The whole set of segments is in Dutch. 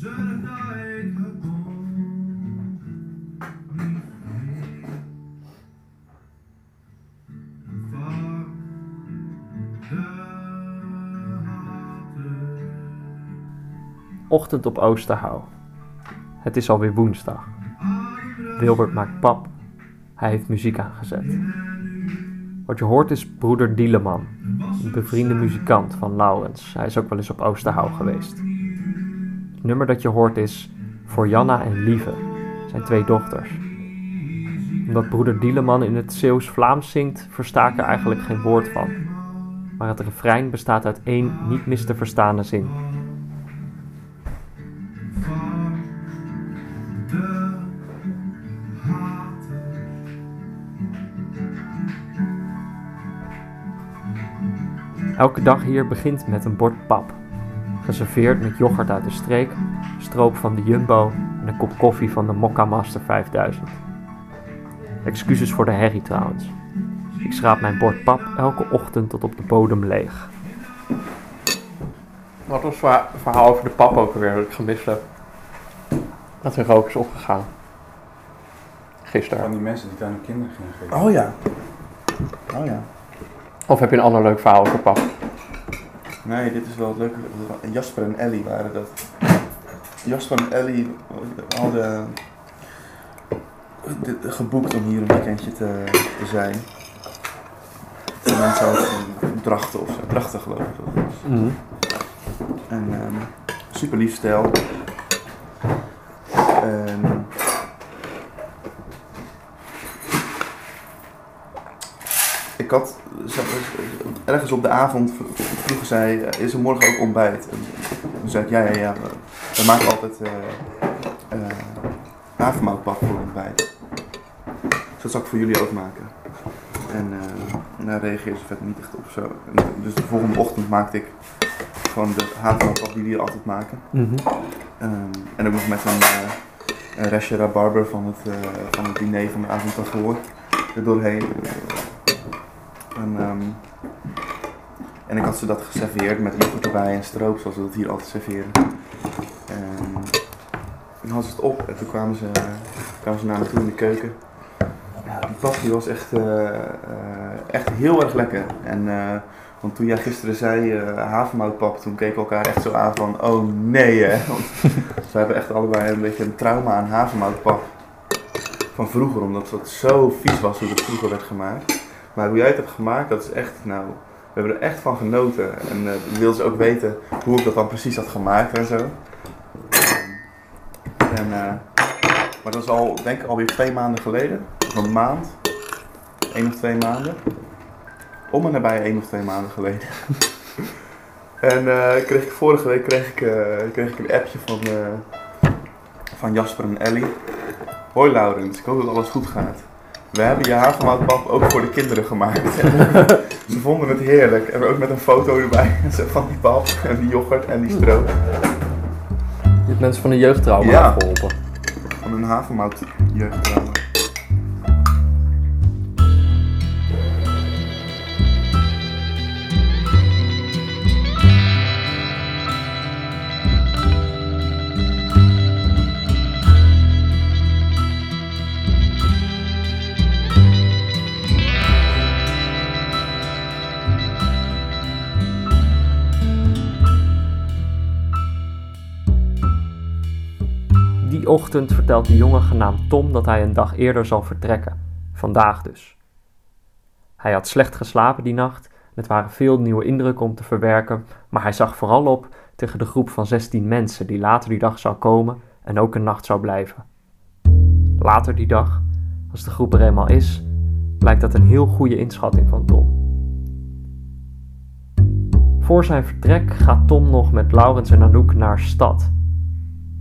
Ochtend op Oosterhouw. Het is alweer woensdag. Wilbert maakt pap. Hij heeft muziek aangezet. Wat je hoort is broeder Dieleman, een bevriende muzikant van Laurens. Hij is ook wel eens op Oosterhouw geweest. Het nummer dat je hoort is Voor Janna en Lieve, zijn twee dochters. Omdat broeder Dieleman in het Zeeuws-Vlaams zingt, versta ik er eigenlijk geen woord van. Maar het refrein bestaat uit één niet mis te verstaande zin. Elke dag hier begint met een bord pap. Geserveerd met yoghurt uit de streek, stroop van de Jumbo en een kop koffie van de Mokka Master 5000. Excuses voor de herrie trouwens. Ik schraap mijn bord pap elke ochtend tot op de bodem leeg. Wat was het verhaal over de pap ook alweer dat ik gemist heb? Dat er rook is opgegaan. Gisteren. Van die mensen die het aan hun kinderen gingen geven. Oh ja. Oh ja. Of heb je een ander leuk verhaal over pap? Nee, dit is wel het leuke. Jasper en Ellie waren dat. Jasper en Ellie hadden dit geboekt om hier een weekendje te, te zijn. De mensen hadden Drachten of zo. Drachten geloof ik. dat. Mhm. En ehm, super lief stijl. En ik had ze- ergens op de avond vroegen zij, eh, is er morgen ook ontbijt? En toen zei ik, ja, ja, ja, we, we maken altijd eh eh, havermoutpap voor ontbijt. Dus dat zal ik voor jullie ook maken. En eh daar reageerde ze verder niet echt op. Zo. En dus de volgende ochtend maakte ik gewoon de havermoutpap die we hier altijd maken. Mhm. Ehm, en ook nog met een, eh, een restje rabarber van het, eh, van het diner van de avond daarvoor er doorheen. En, ehm, en ik had ze dat geserveerd met yoghurt erbij en stroop, zoals we dat hier altijd serveren. En toen hadden ze het op en toen kwamen ze, kwamen ze naar me toe in de keuken. Ja, die pap was echt, eh, eh, echt heel erg lekker. En, eh, want toen jij gisteren zei havermoutpap, toen keken we elkaar echt zo aan van, oh nee hè. Want we hebben echt allebei een beetje een trauma aan havermoutpap van vroeger, omdat het zo vies was hoe het vroeger werd gemaakt. Maar hoe jij het hebt gemaakt, dat is echt, nou, we hebben er echt van genoten. En eh ik wilde ook weten hoe ik dat dan precies had gemaakt en zo. En, eh, maar dat is al, denk ik, alweer twee maanden geleden. Of een maand. Eén of twee maanden. Om en nabij één of twee maanden geleden. en eh, kreeg ik, vorige week kreeg ik, kreeg ik een appje van, van Jasper en Ellie. Hoi Laurens, ik hoop dat alles goed gaat. We hebben je havermoutpap ook voor de kinderen gemaakt. Ze vonden het heerlijk. En ook met een foto erbij van die pap en die yoghurt en die stroop. Je hebt mensen van de jeugdtrauma Ja. afgeholpen. Van een havermout jeugdtrauma. Die ochtend vertelt de jongen genaamd Tom dat hij een dag eerder zal vertrekken. Vandaag dus. Hij had slecht geslapen die nacht het waren veel nieuwe indrukken om te verwerken, maar hij zag vooral op tegen de groep van 16 mensen die later die dag zou komen en ook een nacht zou blijven. Later die dag, als de groep er eenmaal is, blijkt dat een heel goede inschatting van Tom. Voor zijn vertrek gaat Tom nog met Laurens en Anouk naar stad.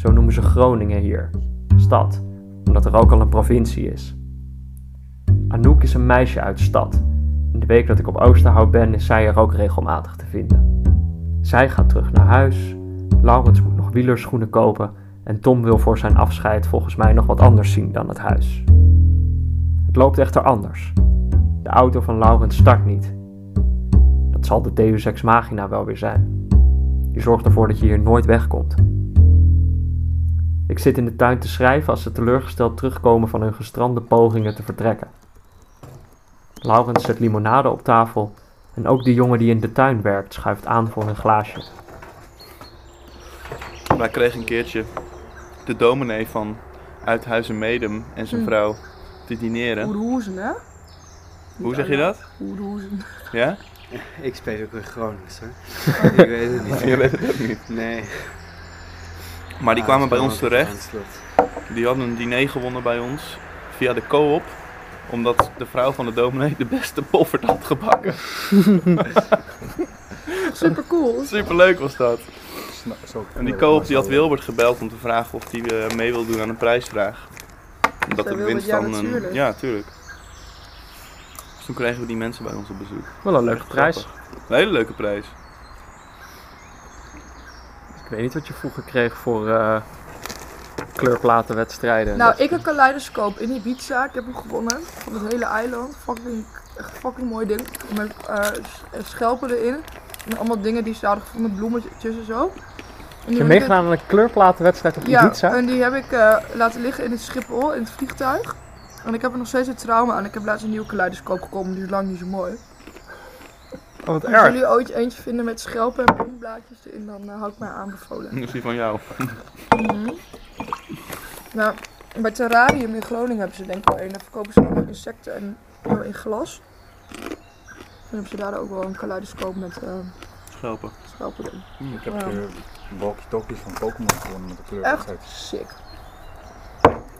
Zo noemen ze Groningen hier. Stad, omdat er ook al een provincie is. Anouk is een meisje uit stad. In de week dat ik op Oosterhout ben, is zij er ook regelmatig te vinden. Zij gaat terug naar huis. Laurens moet nog wielerschoenen kopen. En Tom wil voor zijn afscheid volgens mij nog wat anders zien dan het huis. Het loopt echter anders. De auto van Laurens start niet. Dat zal de Deus Ex Machina wel weer zijn. Die zorgt ervoor dat je hier nooit wegkomt. Ik zit in de tuin te schrijven als ze teleurgesteld terugkomen van hun gestrande pogingen te vertrekken. Laurens zet limonade op tafel en ook de jongen die in de tuin werkt schuift aan voor een glaasje. Wij kregen een keertje de dominee van Uithuizen Medem en zijn Hm. vrouw te dineren. Oerhoezen, hè? Hoe zeg je dat? Oerhoezen. Ja? Ik speel ook weer Gronings hoor. ik weet het niet. Je weet het ook niet. Nee. Maar die kwamen bij ons terecht. Die hadden een diner gewonnen bij ons via de co-op. Omdat de vrouw van de dominee de beste poffert had gebakken. Super cool. Superleuk was dat. En die co-op die had Wilbert gebeld om te vragen of hij eh, mee wil doen aan een prijsvraag. Omdat de winst dan... een- natuurlijk. ja, tuurlijk. Dus toen kregen we die mensen bij ons op bezoek. Wel een leuke prijs. Een hele leuke prijs. Ik weet niet wat je vroeger kreeg voor eh, kleurplatenwedstrijden. Nou, ik heb kaleidoscoop in Ibiza. Ik heb hem gewonnen. Van het hele eiland. Fucking, echt fucking mooi ding. Met eh, schelpen erin. En allemaal dingen die ze hadden gevonden. Bloemetjes en zo. En je ik- meegedaan aan een kleurplatenwedstrijd op Ja, Ibiza? en die heb ik eh, laten liggen in het Schiphol, in het vliegtuig. En ik heb er nog steeds een trauma aan. Ik heb laatst een nieuwe kaleidoscoop gekomen, die is lang niet zo mooi. Oh, wat Als jullie ooit eentje vinden met schelpen en bloemblaadjes erin, dan eh, hou ik mij aanbevolen. Dat is die van jou. Mhm. Nou, bij Terrarium in Groningen hebben ze denk ik wel een. Daar verkopen ze allemaal insecten en eh, in glas. Dan hebben ze daar ook wel een kaleidoscoop met eh Schelpen. schelpen in. Ik heb Ja. de walkie-talkies van Pokémon gewonnen met de kleur. Echt sick.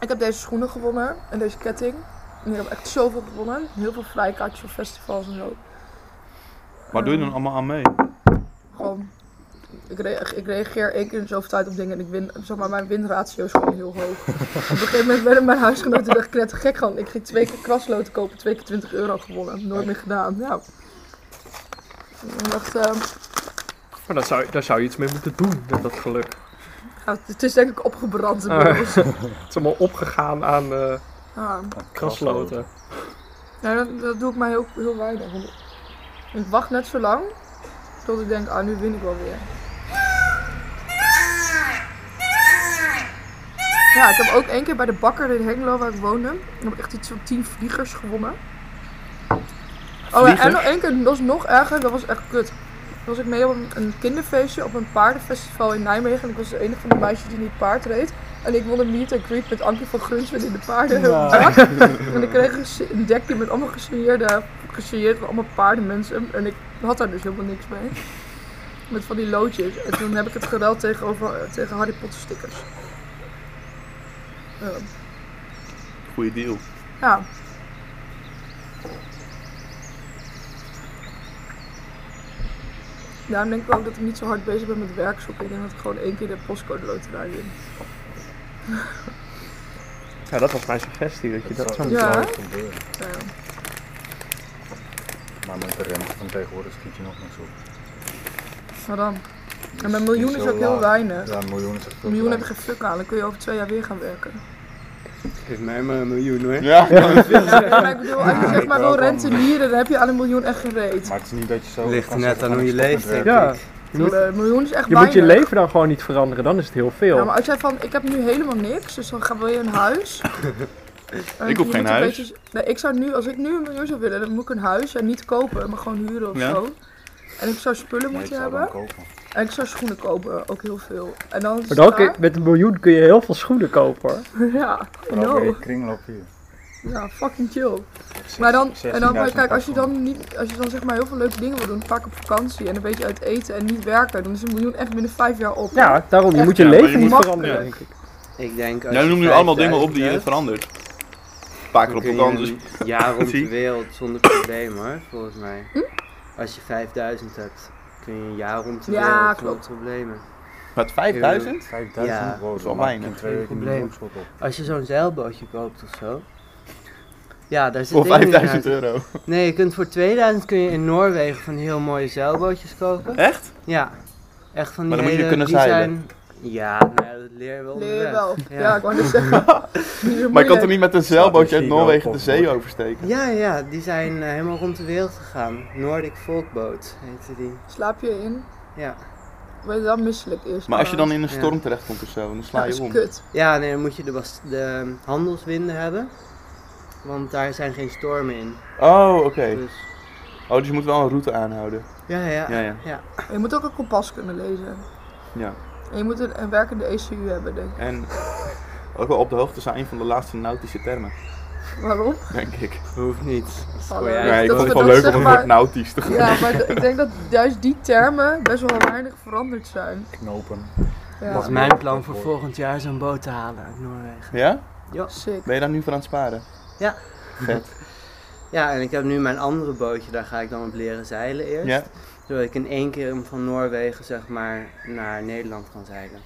Ik heb deze schoenen gewonnen en deze ketting. En ik heb echt zoveel gewonnen. Heel veel vrijkaartjes voor festivals en zo. Waar doe je dan Ehm, allemaal aan mee? Gewoon, ik, re- ik reageer één keer in zoveel tijd op dingen en ik win, zeg maar, mijn winratio is gewoon heel hoog. op een gegeven moment werden mijn huisgenoten echt net gek gewoon. Ik ging twee keer krasloten kopen, twee keer 20 euro gewonnen. Nooit meer gedaan. Ja. Ik dacht, ehm, Maar daar zou, daar zou je iets mee moeten doen met dat geluk. ja, het is denk ik opgebrand Ah. Het is allemaal opgegaan aan eh Ja. krasloten. Ja, dat, dat doe ik maar heel, heel weinig. Ik wacht net zo lang tot ik denk, ah, nu win ik wel weer. Ja, ik heb ook één keer bij de bakker in Hengelo waar ik woonde, heb ik echt iets van 10 vliegers gewonnen. Oh ja, en nog één keer, dat was nog erger, dat was echt kut. Toen was ik mee op een, een kinderfeestje op een paardenfestival in Nijmegen. En ik was de enige van de meisjes die niet paard reed. En ik won een meet and greet met Ankie van Grunsven in de paardenbak. En ik kreeg een dekje met allemaal gesigneerde, gesigneerd van allemaal paardenmensen. En ik had daar dus helemaal niks mee. Met van die loodjes. En toen heb ik het gereld tegenover, tegen Harry Potter stickers. Ja. Goeie deal. ja. Daarom denk ik ook dat ik niet zo hard bezig ben met werk zoeken. Ik denk dat ik gewoon één keer de postcode loterij win. Ja, dat was mijn suggestie, dat je dat zo zou- moet Ja. gebeuren. Ja. Maar met de rente van tegenwoordig schiet je nog niks op. Maar dan. Dus En mijn miljoen die is zo ook heel laag. weinig. Ja, een miljoen is Een miljoen heb je geen fuck aan. Dan kun je over twee jaar weer gaan werken. Geef mij maar een miljoen hoor. Ja. Ja, maar ik bedoel, als je Ja, zeg ik maar wil ook rentenieren, dan heb je aan een miljoen echt gereed. Maar het is niet dat je zo... Ligt net aan hoe je ik met leeft, werken. Ja, je moet, Een miljoen is echt je, weinig. moet je leven dan gewoon niet veranderen, dan is het heel veel. Ja, maar als jij van, ik heb nu helemaal niks, dus dan gaan wil je een huis. En Ik hoef je geen huis. beetje- nee, ik zou nu, als ik nu een miljoen zou willen, dan moet ik een huis, ja, niet kopen, maar gewoon huren of Ja. zo. En ik zou spullen Nee, ik moeten hebben. kopen. En ik zou schoenen kopen, ook heel veel. En dan is Maar dan kun met een miljoen kun je heel veel schoenen kopen hoor. Ja, I Vooral bij je know. kringloop hier. Ja, fucking chill. Maar dan, en dan 16.000 kijk, als je dan niet, als je dan zeg maar heel veel leuke dingen wil doen, vaak op vakantie en een beetje uit eten en niet werken, dan is een miljoen echt binnen vijf jaar op. Ja, daarom. Je Echt, moet je ja, maar leven je niet veranderen, ja. denk ik. Ik denk als Jij je noemt nu allemaal dingen op 5000 die je hebt, verandert. Een paar keer op vakantie. jaar rond de wereld zonder probleem hoor, volgens mij. Hm? Als je 5000 hebt, kun je een jaar rond de Ja, wereld klopt. zonder problemen. Met 5000? 5000 Ja, wow, dat is weinig. miljoenschot op. Als je zo'n zeilbootje koopt of zo. Ja, daar zit Voor ding niet 5000 uit. euro. Nee, je kunt voor 2000 kun je in Noorwegen van heel mooie zeilbootjes kopen. Echt? Ja, echt van die Maar dan moet je hele- kunnen die zeilen. Zijn, ja, nou, ja, dat leer je wel Leer je wel. Ja. Ja. ik wou net zeggen. Maar je kan toch niet met een zeilbootje uit Noorwegen de zee oversteken? Ja, ja, die zijn eh, helemaal rond de wereld gegaan. Nordic Folkboat heette die. Slaap je in? Ja. ben je dan misselijk eerst. Maar als je dan in een Ja. storm terechtkomt of zo, dan sla Ja, je is om. kut. Ja, nee, dan moet je de, de handelswinden hebben. Want daar zijn geen stormen in. Oh, oké. Dus, Oh, dus je moet wel een route aanhouden. ja, ja. Ja, ja. Je moet ook een kompas kunnen lezen. Ja. En je moet een, een werkende ECU hebben, denk ik. En ook wel op de hoogte zijn van de laatste nautische termen, Waarom? denk ik. Hoeft niet. Dat is Hallo. gewoon Ja, Ja, ik dat vond het we gewoon dat leuk om woord maar- nautisch te Ja, maar ik denk dat juist die termen best wel weinig veranderd zijn. Knopen. Ja, Dat is mijn plan voor volgend jaar zo'n boot te halen uit Noorwegen. Ja? Sick. Ben je daar nu voor aan het sparen? Ja. Vet. Ja, en ik heb nu mijn andere bootje, daar ga ik dan op leren zeilen eerst. Ja? Zodat ik in één keer van Noorwegen zeg maar naar Nederland kan zeilen.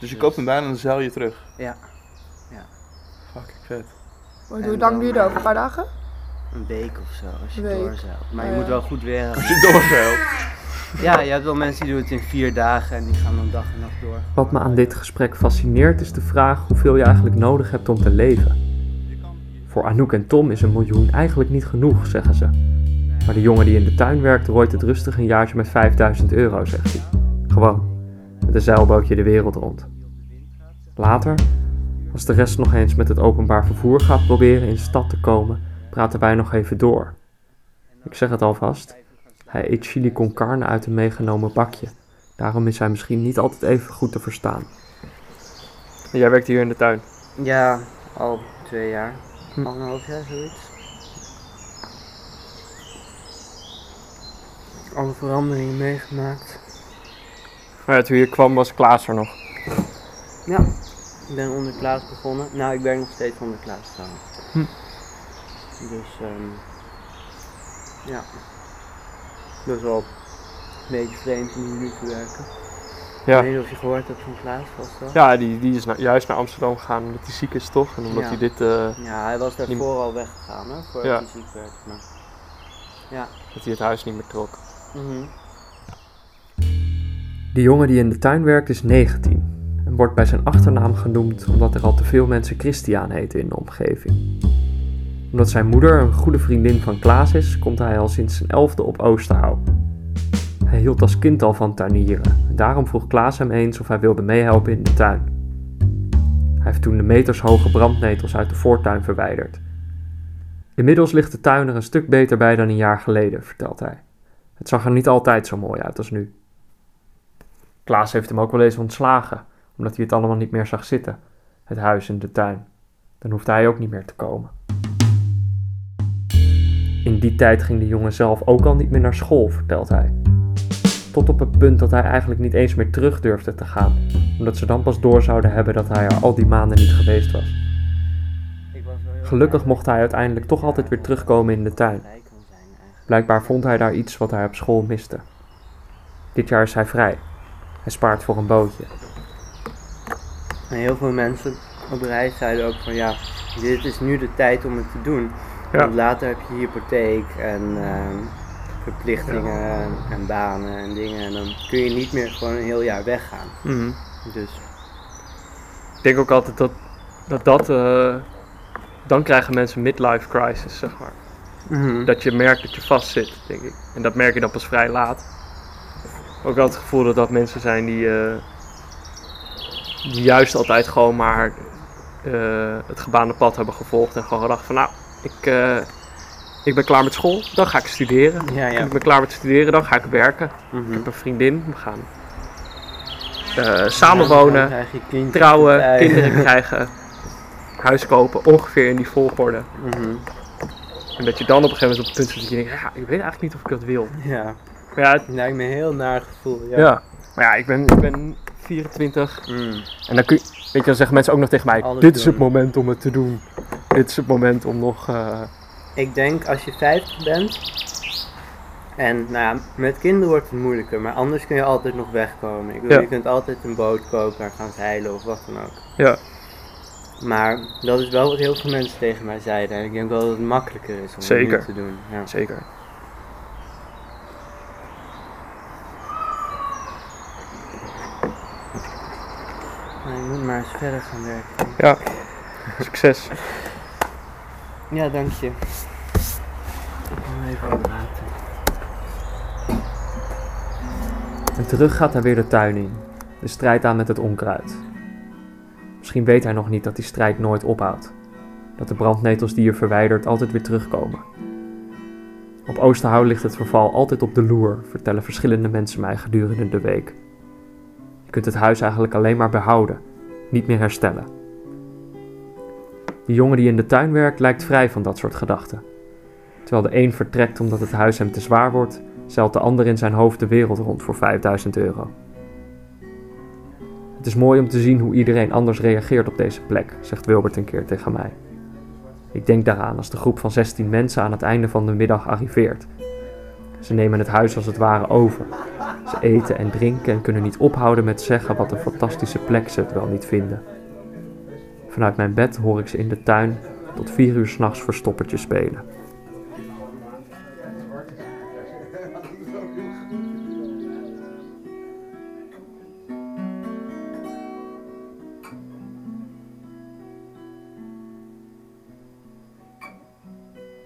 Dus je koopt hem daar en dan zeil je terug? Ja. Fucking vet. En hoe lang dan, duurt dat? eh, Een paar dagen? Een week of zo, als je Week. doorzeilt. Maar je Oh, moet ja. wel goed weer hebben. Als je doorzeilt. Ja, je hebt wel mensen die doen het in vier dagen en die gaan dan dag en nacht door. Wat me aan dit gesprek fascineert is de vraag hoeveel je eigenlijk nodig hebt om te leven. Voor Anouk en Tom is een miljoen eigenlijk niet genoeg, zeggen ze. Maar de jongen die in de tuin werkt rooit het rustig een jaartje met 5000 euro, zegt hij. Gewoon, met een zeilbootje de wereld rond. Later, als de rest nog eens met het openbaar vervoer gaat proberen in de stad te komen, praten wij nog even door. Ik zeg het alvast, hij eet chili con carne uit een meegenomen bakje. Daarom is hij misschien niet altijd even goed te verstaan. Jij werkt hier in de tuin. Ja, al twee jaar. Hm. Anderhalf jaar, zoiets. Alle veranderingen meegemaakt. Maar ja, toen je kwam was Klaas er nog. Ja, ik ben onder Klaas begonnen. Nou, ik werk nog steeds onder Klaas trouwens. Hm. Dus, ehm ja. Dat is wel een beetje vreemd om nu te werken. Ja. Ik weet niet of je gehoord hebt van Klaas, was dat? Ja, die, die is na- juist naar Amsterdam gegaan omdat hij ziek is, toch? En omdat Ja. hij dit, eh, Ja, hij was daarvoor al weggegaan, hè, voordat Ja. hij ziek werd. Maar... Ja. dat hij het huis niet meer trok. Mhm. De jongen die in de tuin werkt is 19 en wordt bij zijn achternaam genoemd omdat er al te veel mensen Christian heten in de omgeving. Omdat zijn moeder een goede vriendin van Klaas is, komt hij al sinds zijn elfde op Oosterhout. Hij hield als kind al van tuinieren en daarom vroeg Klaas hem eens of hij wilde meehelpen in de tuin. Hij heeft toen de metershoge brandnetels uit de voortuin verwijderd. Inmiddels ligt de tuin er een stuk beter bij dan een jaar geleden, vertelt hij. Het zag er niet altijd zo mooi uit als nu. Klaas heeft hem ook wel eens ontslagen, omdat hij het allemaal niet meer zag zitten. Het huis en de tuin. Dan hoefde hij ook niet meer te komen. In die tijd ging de jongen zelf ook al niet meer naar school, vertelt hij. Tot op het punt dat hij eigenlijk niet eens meer terug durfde te gaan, omdat ze dan pas door zouden hebben dat hij er al die maanden niet geweest was. Gelukkig mocht hij uiteindelijk toch altijd weer terugkomen in de tuin. Blijkbaar vond hij daar iets wat hij op school miste. Dit jaar is hij vrij. Hij spaart voor een bootje. En heel veel mensen op reis zeiden ook van ja, dit is nu de tijd om het te doen. Ja. Want later heb je hypotheek en ehm, verplichtingen en, en banen en dingen. En dan kun je niet meer gewoon een heel jaar weggaan. Dus Ik denk ook altijd dat dat, dat eh, dan krijgen mensen midlife crisis, zeg maar. mhm. Dat je merkt dat je vastzit, denk ik. En dat merk je dan pas vrij laat. Ook wel het gevoel dat dat mensen zijn die, eh, die juist altijd gewoon maar eh, het gebaande pad hebben gevolgd. En gewoon gedacht van nou, ik, ik ben klaar met school, dan ga ik studeren. ja, ja. Ik ben klaar met studeren, dan ga ik werken. Mhm. Ik heb een vriendin, we gaan Dan samenwonen, je kindjes trouwen, kinderen krijgen, huis kopen, ongeveer in die volgorde. Mhm. En dat je dan op een gegeven moment op het punt zit dat je denkt, ja, ik weet eigenlijk niet of ik dat wil. Ja, Maar ja, het- lijkt me een heel naar gevoel. Ja. ja. Maar ja, ik ben, ik ben 24 Mm. en dan kun je, weet je, dan zeggen mensen ook nog tegen mij, Alles dit is het moment om het te doen. Dit is het moment om nog, eh, Ik denk als je 50 bent. En nou ja, met kinderen wordt het moeilijker, maar anders kun je altijd nog wegkomen. Ik bedoel, Ja. je kunt altijd een boot kopen en gaan zeilen of wat dan ook. ja, Maar dat is wel wat heel veel mensen tegen mij zeiden. En ik denk wel dat het makkelijker is om Zeker. nu te doen. Ja. zeker. Maar je moet maar eens verder gaan werken. Ja, succes. Ja, dank je. Ik even opraten. En terug gaat hij weer de tuin in, de strijd aan met het onkruid. Misschien weet hij nog niet dat die strijd nooit ophoudt. Dat de brandnetels die je verwijdert altijd weer terugkomen. Op Oosterhout ligt het verval altijd op de loer, vertellen verschillende mensen mij gedurende de week. Je kunt het huis eigenlijk alleen maar behouden, niet meer herstellen. De jongen die in de tuin werkt lijkt vrij van dat soort gedachten. Terwijl de een vertrekt omdat het huis hem te zwaar wordt, zeilt de ander in zijn hoofd de wereld rond voor 5000 euro. Het is mooi om te zien hoe iedereen anders reageert op deze plek, zegt Wilbert een keer tegen mij. Ik denk daaraan als de groep van 16 mensen aan het einde van de middag arriveert. Ze nemen het huis als het ware over. Ze eten en drinken en kunnen niet ophouden met zeggen wat een fantastische plek ze het wel niet vinden. Vanuit mijn bed hoor ik ze in de tuin tot vier uur s'nachts verstoppertje spelen.